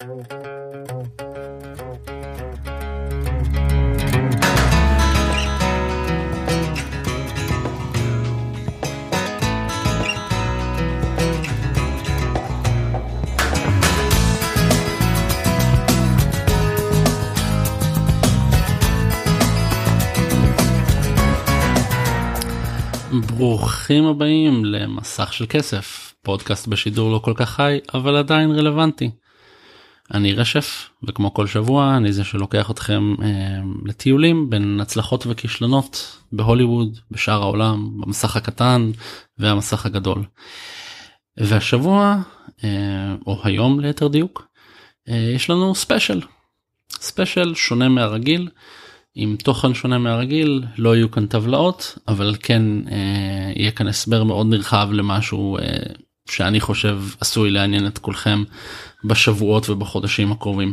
ברוכים הבאים למסך של כסף פודקאסט בשידור לא כל כך חי אבל עדיין רלוונטי. אני רשף וכמו כל שבוע אני זה שלוקח אתכם אה, לטיולים בין הצלחות וכישלונות בהוליווד בשאר העולם במסך הקטן והמסך הגדול. והשבוע אה, או היום ליתר דיוק אה, יש לנו ספיישל ספיישל שונה מהרגיל. עם תוכן שונה מהרגיל לא יהיו כאן טבלאות אבל כן אה, יהיה כאן הסבר מאוד נרחב למשהו אה, שאני חושב עשוי לעניין את כולכם בשבועות ובחודשים הקרובים.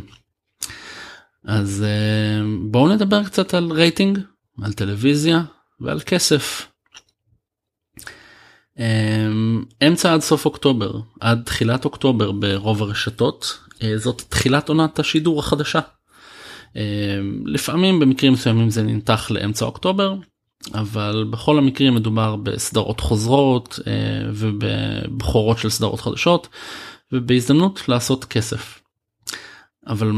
אז אה, בואו נדבר קצת על רייטינג על טלוויזיה ועל כסף. אה, אמצע עד סוף אוקטובר עד תחילת אוקטובר ברוב הרשתות אה, זאת תחילת עונת השידור החדשה. לפעמים במקרים מסוימים זה ננתח לאמצע אוקטובר אבל בכל המקרים מדובר בסדרות חוזרות אה, ובבכורות של סדרות חדשות ובהזדמנות לעשות כסף. אבל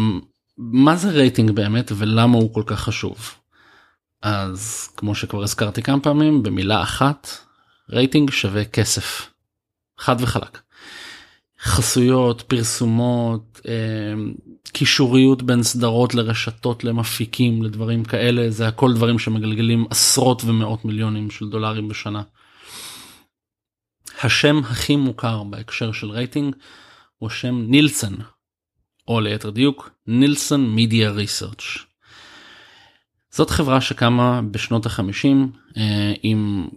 מה זה רייטינג באמת ולמה הוא כל כך חשוב? אז כמו שכבר הזכרתי כמה פעמים במילה אחת רייטינג שווה כסף. חד וחלק. חסויות פרסומות אה, קישוריות בין סדרות לרשתות למפיקים לדברים כאלה זה הכל דברים שמגלגלים עשרות ומאות מיליונים של דולרים בשנה. השם הכי מוכר בהקשר של רייטינג הוא השם נילסון או ליתר דיוק נילסון מידיה ריסרצ'. זאת חברה שקמה בשנות החמישים אה, עם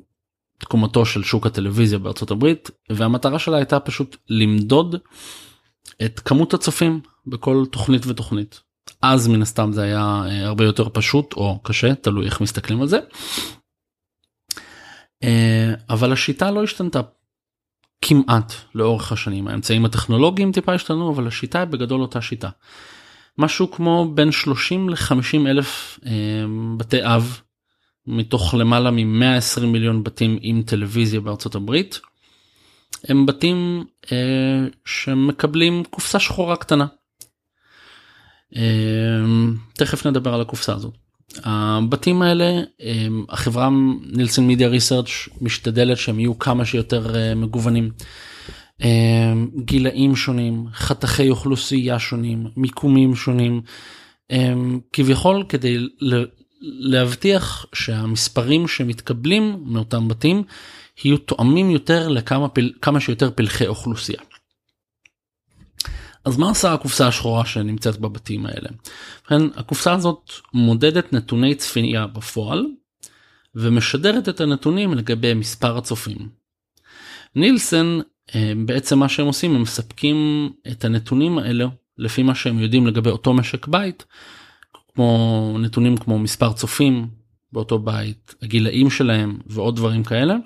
תקומתו של שוק הטלוויזיה בארצות הברית והמטרה שלה הייתה פשוט למדוד את כמות הצופים בכל תוכנית ותוכנית. אז מן הסתם זה היה אה, הרבה יותר פשוט או קשה תלוי איך מסתכלים על זה. אה, אבל השיטה לא השתנתה כמעט לאורך השנים האמצעים הטכנולוגיים טיפה השתנו אבל השיטה בגדול אותה שיטה. משהו כמו בין 30 ל-50 אלף אה, בתי אב מתוך למעלה מ-120 מיליון בתים עם טלוויזיה בארצות הברית. הם בתים אה, שמקבלים קופסה שחורה קטנה. אה, תכף נדבר על הקופסה הזאת. הבתים האלה אה, החברה נילסון מידיה ריסרצ' משתדלת שהם יהיו כמה שיותר אה, מגוונים. אה, גילאים שונים חתכי אוכלוסייה שונים מיקומים שונים אה, כביכול כדי להבטיח שהמספרים שמתקבלים מאותם בתים יהיו תואמים יותר לכמה פל... כמה שיותר פלחי אוכלוסייה. אז מה עושה הקופסה השחורה שנמצאת בבתים האלה? ובכן הקופסה הזאת מודדת נתוני צפייה בפועל ומשדרת את הנתונים לגבי מספר הצופים. נילסן אה, בעצם מה שהם עושים הם מספקים את הנתונים האלה לפי מה שהם יודעים לגבי אותו משק בית כמו נתונים כמו מספר צופים באותו בית הגילאים שלהם ועוד דברים כאלה.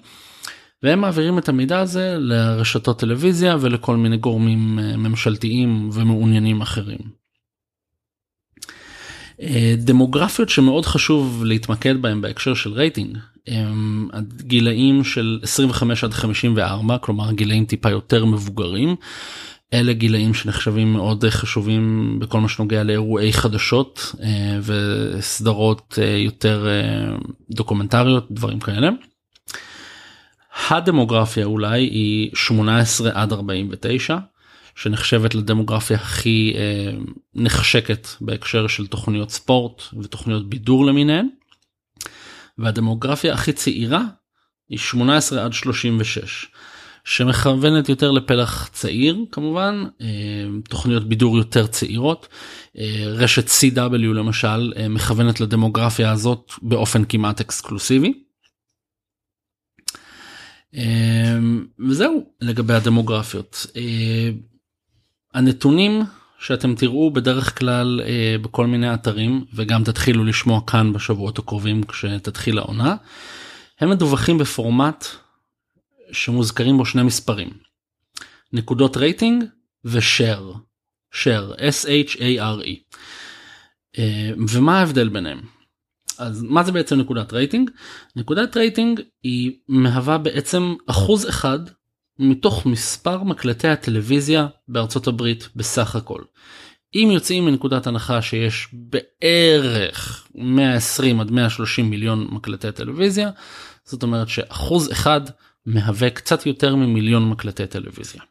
והם מעבירים את המידע הזה לרשתות טלוויזיה ולכל מיני גורמים אה, ממשלתיים ומעוניינים אחרים. אה, דמוגרפיות שמאוד חשוב להתמקד בהם בהקשר של רייטינג הם הגילאים של 25 עד 54 כלומר גילאים טיפה יותר מבוגרים. אלה גילאים שנחשבים מאוד חשובים בכל מה שנוגע לאירועי חדשות אה, וסדרות יותר דוקומנטריות דברים כאלה. הדמוגרפיה אולי היא 18 עד 49 שנחשבת לדמוגרפיה הכי אה, נחשקת בהקשר של תוכניות ספורט ותוכניות בידור למיניהן. והדמוגרפיה הכי צעירה היא 18 עד 36 שמכוונת יותר לפלח צעיר כמובן אה, תוכניות בידור יותר צעירות אה, רשת CW למשל אה, מכוונת לדמוגרפיה הזאת באופן כמעט אקסקלוסיבי. וזהו לגבי הדמוגרפיות. הנתונים שאתם תראו בדרך כלל בכל מיני אתרים וגם תתחילו לשמוע כאן בשבועות הקרובים כשתתחיל העונה הם מדווחים בפורמט שמוזכרים בו שני מספרים נקודות רייטינג ו share share S-H-A-R-E. אה, ומה ההבדל ביניהם? אז מה זה בעצם נקודת רייטינג? נקודת רייטינג היא מהווה בעצם אחוז אחד מתוך מספר מקלטי הטלוויזיה בארצות הברית בסך הכל. אם יוצאים מנקודת הנחה שיש בערך 120 עד 130 מיליון מקלטי טלוויזיה, זאת אומרת שאחוז אחד מהווה קצת יותר ממיליון מקלטי טלוויזיה.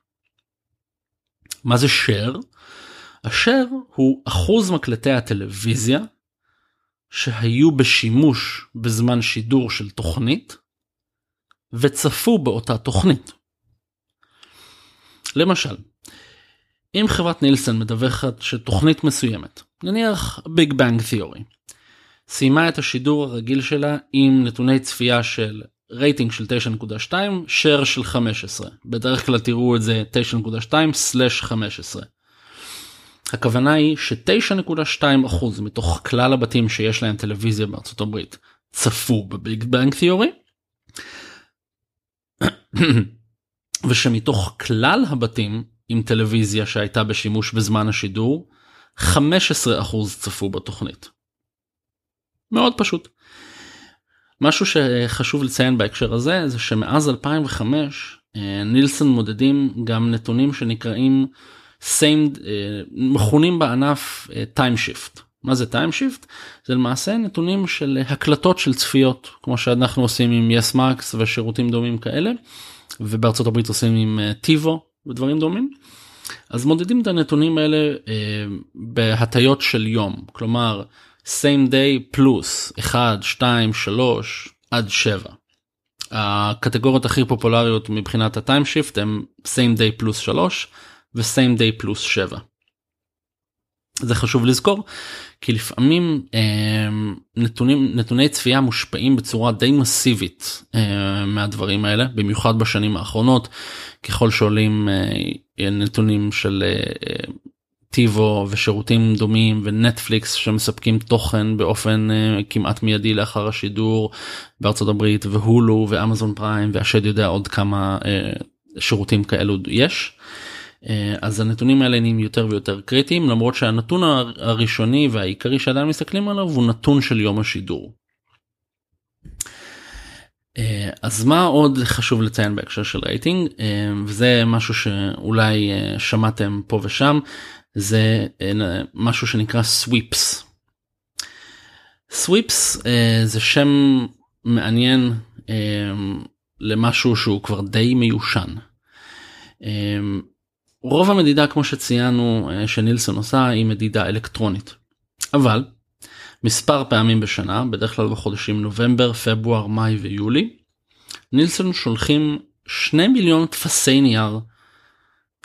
מה זה share? השאר הוא אחוז מקלטי הטלוויזיה שהיו בשימוש בזמן שידור של תוכנית וצפו באותה תוכנית. למשל, אם חברת נילסון מדווחת שתוכנית מסוימת, נניח Big Bang Theory, סיימה את השידור הרגיל שלה עם נתוני צפייה של רייטינג של 9.2, share של 15. בדרך כלל תראו את זה 9.2/15. הכוונה היא ש-9.2% מתוך כלל הבתים שיש להם טלוויזיה בארצות הברית צפו בביג בנג תיאורי. ושמתוך כלל הבתים עם טלוויזיה שהייתה בשימוש בזמן השידור 15% צפו בתוכנית. מאוד פשוט. משהו שחשוב לציין בהקשר הזה זה שמאז 2005 אה, נילסון מודדים גם נתונים שנקראים same אה, מכונים בענף אה, shift. מה זה time shift? זה למעשה נתונים של הקלטות של צפיות כמו שאנחנו עושים עם yes מקס ושירותים דומים כאלה ובארצות הברית עושים עם טיבו ודברים דומים. אז מודדים את הנתונים האלה בהטיות של יום כלומר same day פלוס 1 2 3 עד 7. הקטגוריות הכי פופולריות מבחינת ה time shift הם same day פלוס 3 ו-same day פלוס 7. זה חשוב לזכור כי לפעמים אה, נתונים נתוני צפייה מושפעים בצורה די מסיבית אה, מהדברים האלה במיוחד בשנים האחרונות ככל שעולים אה, נתונים של אה, טיבו ושירותים דומים ונטפליקס שמספקים תוכן באופן uh, כמעט מיידי לאחר השידור בארצות הברית והולו ואמזון פריים והשד יודע עוד כמה uh, שירותים כאלו יש. Uh, אז הנתונים האלה נהיים יותר ויותר קריטיים למרות שהנתון הראשוני והעיקרי שעדיין מסתכלים עליו הוא נתון של יום השידור. אז מה עוד חשוב לציין בהקשר של רייטינג וזה משהו שאולי שמעתם פה ושם זה אה, משהו שנקרא סוויפס. סוויפס זה שם מעניין אה, למשהו שהוא כבר די מיושן. אה, רוב המדידה כמו שציינו שנילסון עושה היא מדידה אלקטרונית. אבל מספר פעמים בשנה בדרך כלל בחודשים נובמבר פברואר מאי ויולי נילסון שולחים 2 מיליון טפסי נייר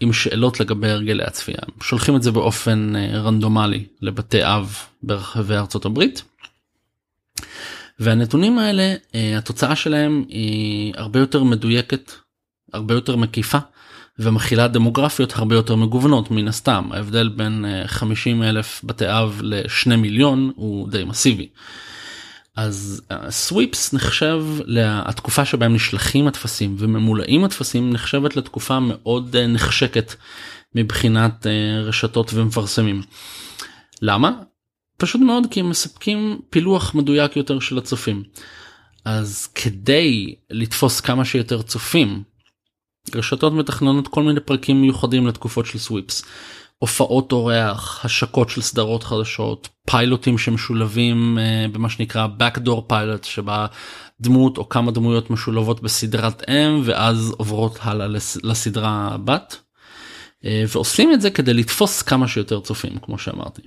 עם שאלות לגבי הרגלי הצפייה שולחים את זה באופן אה, רנדומלי לבתי אב ברחבי ארצות הברית. והנתונים האלה אה, התוצאה שלהם היא הרבה יותר מדויקת הרבה יותר מקיפה ומכילה דמוגרפיות הרבה יותר מגוונות מן הסתם ההבדל בין 50 אה, אלף בתי אב לשני מיליון הוא די מסיבי. אז סוויפס נחשב לתקופה שבהם נשלחים הטפסים וממולאים הטפסים נחשבת לתקופה מאוד אה, נחשקת מבחינת אה, רשתות ומפרסמים. למה? פשוט מאוד כי הם מספקים פילוח מדויק יותר של הצופים. אז כדי לתפוס כמה שיותר צופים רשתות מתכננות כל מיני פרקים מיוחדים לתקופות של סוויפס. הופעות אורח, השקות של סדרות חדשות, פיילוטים שמשולבים uh, במה שנקרא backdoor pilot שבה דמות או כמה דמויות משולבות בסדרת אם ואז עוברות הלאה לסדרה בת. אה, ועושים את זה כדי לתפוס כמה שיותר צופים כמו שאמרתי.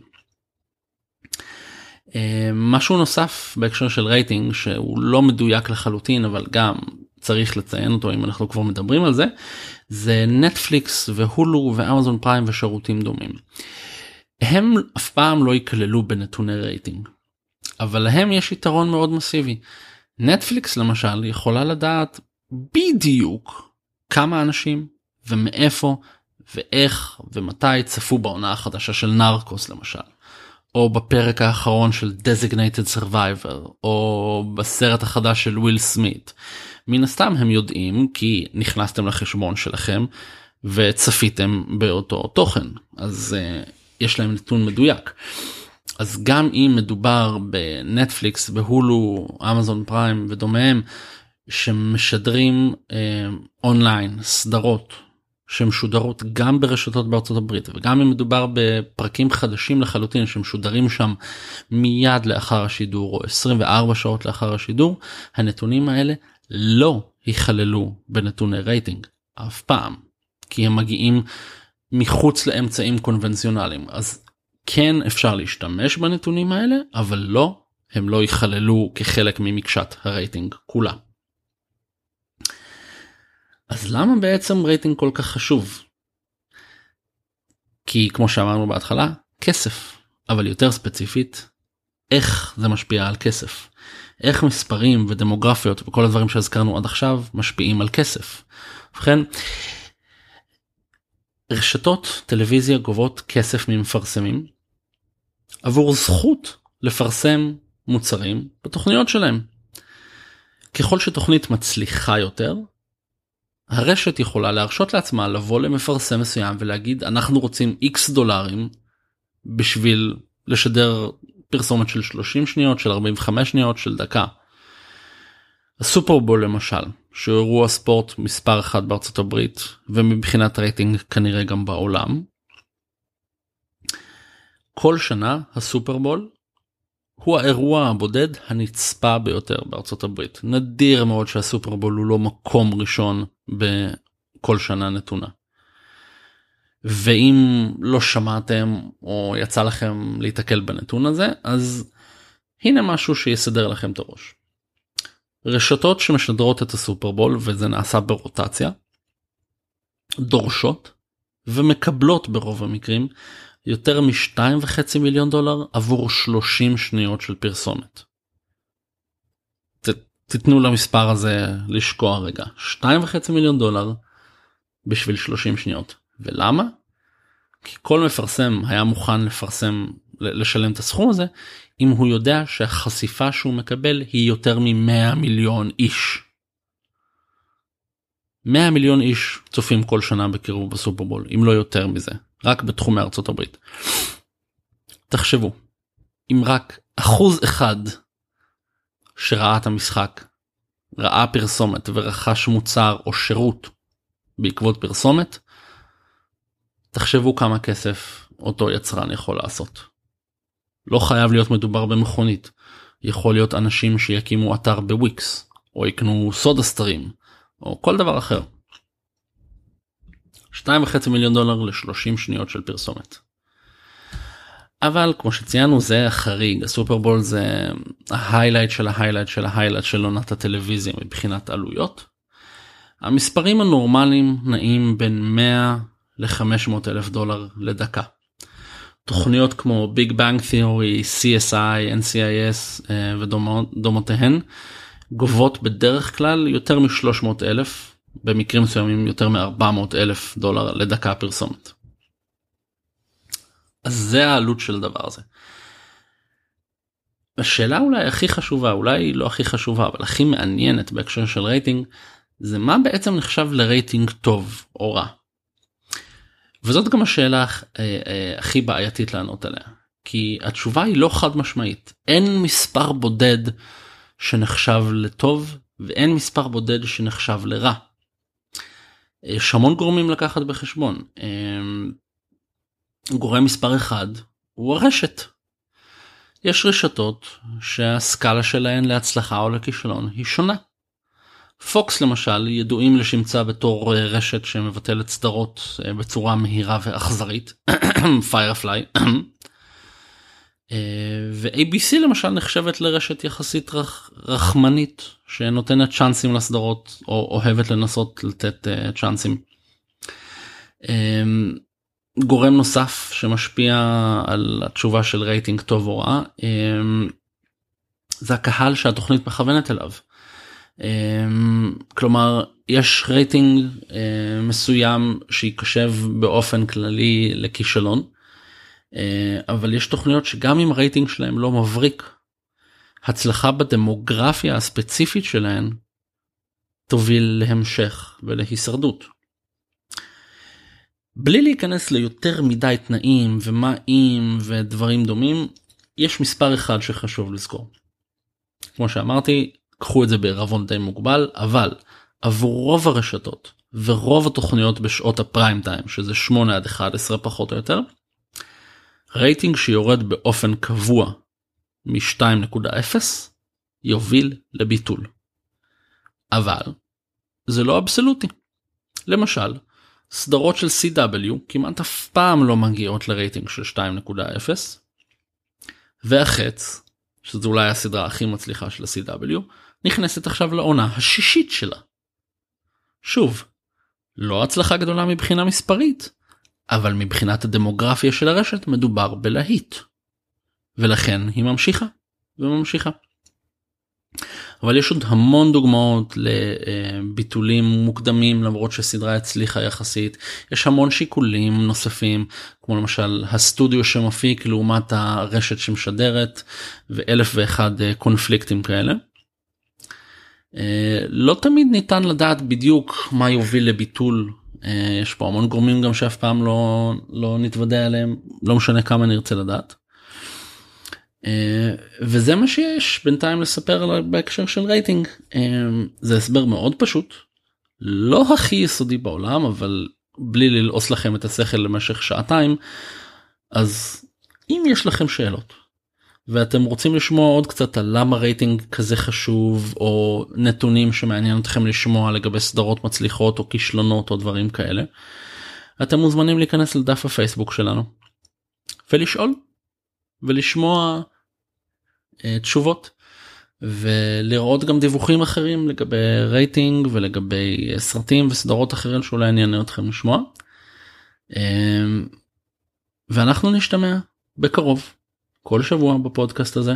אה, משהו נוסף בהקשר של רייטינג שהוא לא מדויק לחלוטין אבל גם צריך לציין אותו אם אנחנו כבר מדברים על זה זה נטפליקס והולו ואמזון פריים ושירותים דומים. הם אף פעם לא יכללו בנתוני רייטינג אבל להם יש יתרון מאוד מסיבי. נטפליקס למשל יכולה לדעת בדיוק כמה אנשים ומאיפה ואיך ומתי צפו בעונה החדשה של נרקוס למשל. או בפרק האחרון של designated survivor או בסרט החדש של וויל סמית. מן הסתם הם יודעים כי נכנסתם לחשבון שלכם וצפיתם באותו תוכן אז uh, יש להם נתון מדויק. אז גם אם מדובר בנטפליקס בהולו אמזון פריים ודומיהם שמשדרים אה, אונליין סדרות שמשודרות גם ברשתות בארצות הברית וגם אם מדובר בפרקים חדשים לחלוטין שמשודרים שם מיד לאחר השידור או 24 שעות לאחר השידור הנתונים האלה לא ייכללו בנתוני רייטינג אף פעם כי הם מגיעים מחוץ לאמצעים קונבנציונליים אז כן אפשר להשתמש בנתונים האלה אבל לא הם לא ייכללו כחלק ממקשת הרייטינג כולה. אז למה בעצם רייטינג כל כך חשוב? כי כמו שאמרנו בהתחלה כסף אבל יותר ספציפית איך זה משפיע על כסף. איך מספרים ודמוגרפיות וכל הדברים שהזכרנו עד עכשיו משפיעים על כסף. ובכן רשתות טלוויזיה גובות כסף ממפרסמים עבור זכות לפרסם מוצרים בתוכניות שלהם. ככל שתוכנית מצליחה יותר הרשת יכולה להרשות לעצמה לבוא למפרסם מסוים ולהגיד אנחנו רוצים x דולרים בשביל לשדר פרסומת של 30 שניות של 45 שניות של דקה. הסופרבול למשל שהוא אירוע ספורט מספר אחת בארצות הברית ומבחינת רייטינג כנראה גם בעולם. כל שנה הסופרבול הוא האירוע הבודד הנצפה ביותר בארצות הברית. נדיר מאוד שהסופרבול הוא לא מקום ראשון בכל שנה נתונה. ואם לא שמעתם או יצא לכם להתקל בנתון הזה אז הנה משהו שיסדר לכם את הראש. רשתות שמשדרות את הסופרבול וזה נעשה ברוטציה דורשות ומקבלות ברוב המקרים יותר משתיים וחצי מיליון דולר עבור 30 שניות של פרסומת. תיתנו למספר הזה לשקוע רגע שתיים וחצי מיליון דולר בשביל 30 שניות ולמה? כי כל מפרסם היה מוכן לפרסם לשלם את הסכום הזה אם הוא יודע שהחשיפה שהוא מקבל היא יותר מ-100 מיליון איש. 100 מיליון איש צופים כל שנה בקירוב בסופרבול אם לא יותר מזה רק בתחומי ארצות הברית. תחשבו אם רק אחוז אחד שראה את המשחק ראה פרסומת ורכש מוצר או שירות בעקבות פרסומת תחשבו כמה כסף אותו יצרן יכול לעשות. לא חייב להיות מדובר במכונית יכול להיות אנשים שיקימו אתר בוויקס או יקנו סודה סטרים או כל דבר אחר. 2.5 מיליון דולר ל-30 שניות של פרסומת. אבל כמו שציינו זה החריג הסופרבול זה ה highlight של ה highlight של ה highlight של עונת הטלוויזיה מבחינת עלויות. המספרים הנורמליים נעים בין 100 ל-500 אלף דולר לדקה. תוכניות כמו Big Bang Theory, CSI, NCIS ודומותיהן גובות בדרך כלל יותר מ-300 אלף במקרים מסוימים יותר מ-400 אלף דולר לדקה פרסומת. אז זה העלות של הדבר הזה. השאלה אולי הכי חשובה אולי לא הכי חשובה אבל הכי מעניינת בהקשר של רייטינג זה מה בעצם נחשב לרייטינג טוב או רע. וזאת גם השאלה אה, אה, הכי בעייתית לענות עליה כי התשובה היא לא חד משמעית אין מספר בודד שנחשב לטוב ואין מספר בודד שנחשב לרע. יש המון גורמים לקחת בחשבון. גורם מספר אחד הוא הרשת. יש רשתות שהסקאלה שלהן להצלחה או לכישלון היא שונה. פוקס למשל ידועים לשמצה בתור רשת שמבטלת סדרות אה, בצורה מהירה ואכזרית פיירפליי אה, ו-ABC למשל נחשבת לרשת יחסית רח, רחמנית שנותנת צ'אנסים לסדרות או אוהבת לנסות לתת uh, צ'אנסים. Um, גורם נוסף שמשפיע על התשובה של רייטינג טוב או רע um, זה הקהל שהתוכנית מכוונת אליו. Um, כלומר יש רייטינג uh, מסוים שייחשב באופן כללי לכישלון. אבל יש תוכניות שגם אם הרייטינג שלהם לא מבריק, הצלחה בדמוגרפיה הספציפית שלהן תוביל להמשך ולהישרדות. בלי להיכנס ליותר מדי תנאים ומה אם ודברים דומים יש מספר אחד שחשוב לזכור. כמו שאמרתי קחו את זה בערבון די מוגבל אבל עבור רוב הרשתות ורוב התוכניות בשעות הפריים טיים שזה 8 עד 11 פחות או יותר. רייטינג שיורד באופן קבוע מ-2.0 יוביל לביטול. אבל זה לא אבסולוטי. למשל סדרות של CW כמעט אף פעם לא מגיעות לרייטינג של 2.0 והחץ שזו אולי הסדרה הכי מצליחה של ה-CW נכנסת עכשיו לעונה השישית שלה. שוב, לא הצלחה גדולה מבחינה מספרית, אבל מבחינת הדמוגרפיה של הרשת מדובר בלהיט. ולכן היא ממשיכה וממשיכה. אבל יש עוד המון דוגמאות לביטולים מוקדמים למרות שסדרה הצליחה יחסית יש המון שיקולים נוספים כמו למשל הסטודיו שמפיק לעומת הרשת שמשדרת ואלף ואחד קונפליקטים כאלה. לא תמיד ניתן לדעת בדיוק מה יוביל לביטול יש פה המון גורמים גם שאף פעם לא לא נתוודע עליהם לא משנה כמה נרצה לדעת. וזה מה שיש בינתיים לספר בהקשר של רייטינג זה הסבר מאוד פשוט לא הכי יסודי בעולם אבל בלי ללעוס לכם את השכל למשך שעתיים אז אם יש לכם שאלות ואתם רוצים לשמוע עוד קצת על למה רייטינג כזה חשוב או נתונים שמעניין אתכם לשמוע לגבי סדרות מצליחות או כישלונות או דברים כאלה. אתם מוזמנים להיכנס לדף הפייסבוק שלנו ולשאול ולשמוע תשובות ולראות גם דיווחים אחרים לגבי רייטינג ולגבי סרטים וסדרות אחרים שאולי יעניין אתכם לשמוע. Uh, ואנחנו נשתמע בקרוב כל שבוע בפודקאסט הזה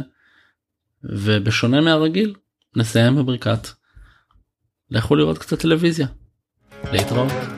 ובשונה מהרגיל נסיים בברכת לכו לראות קצת טלוויזיה. להתראות.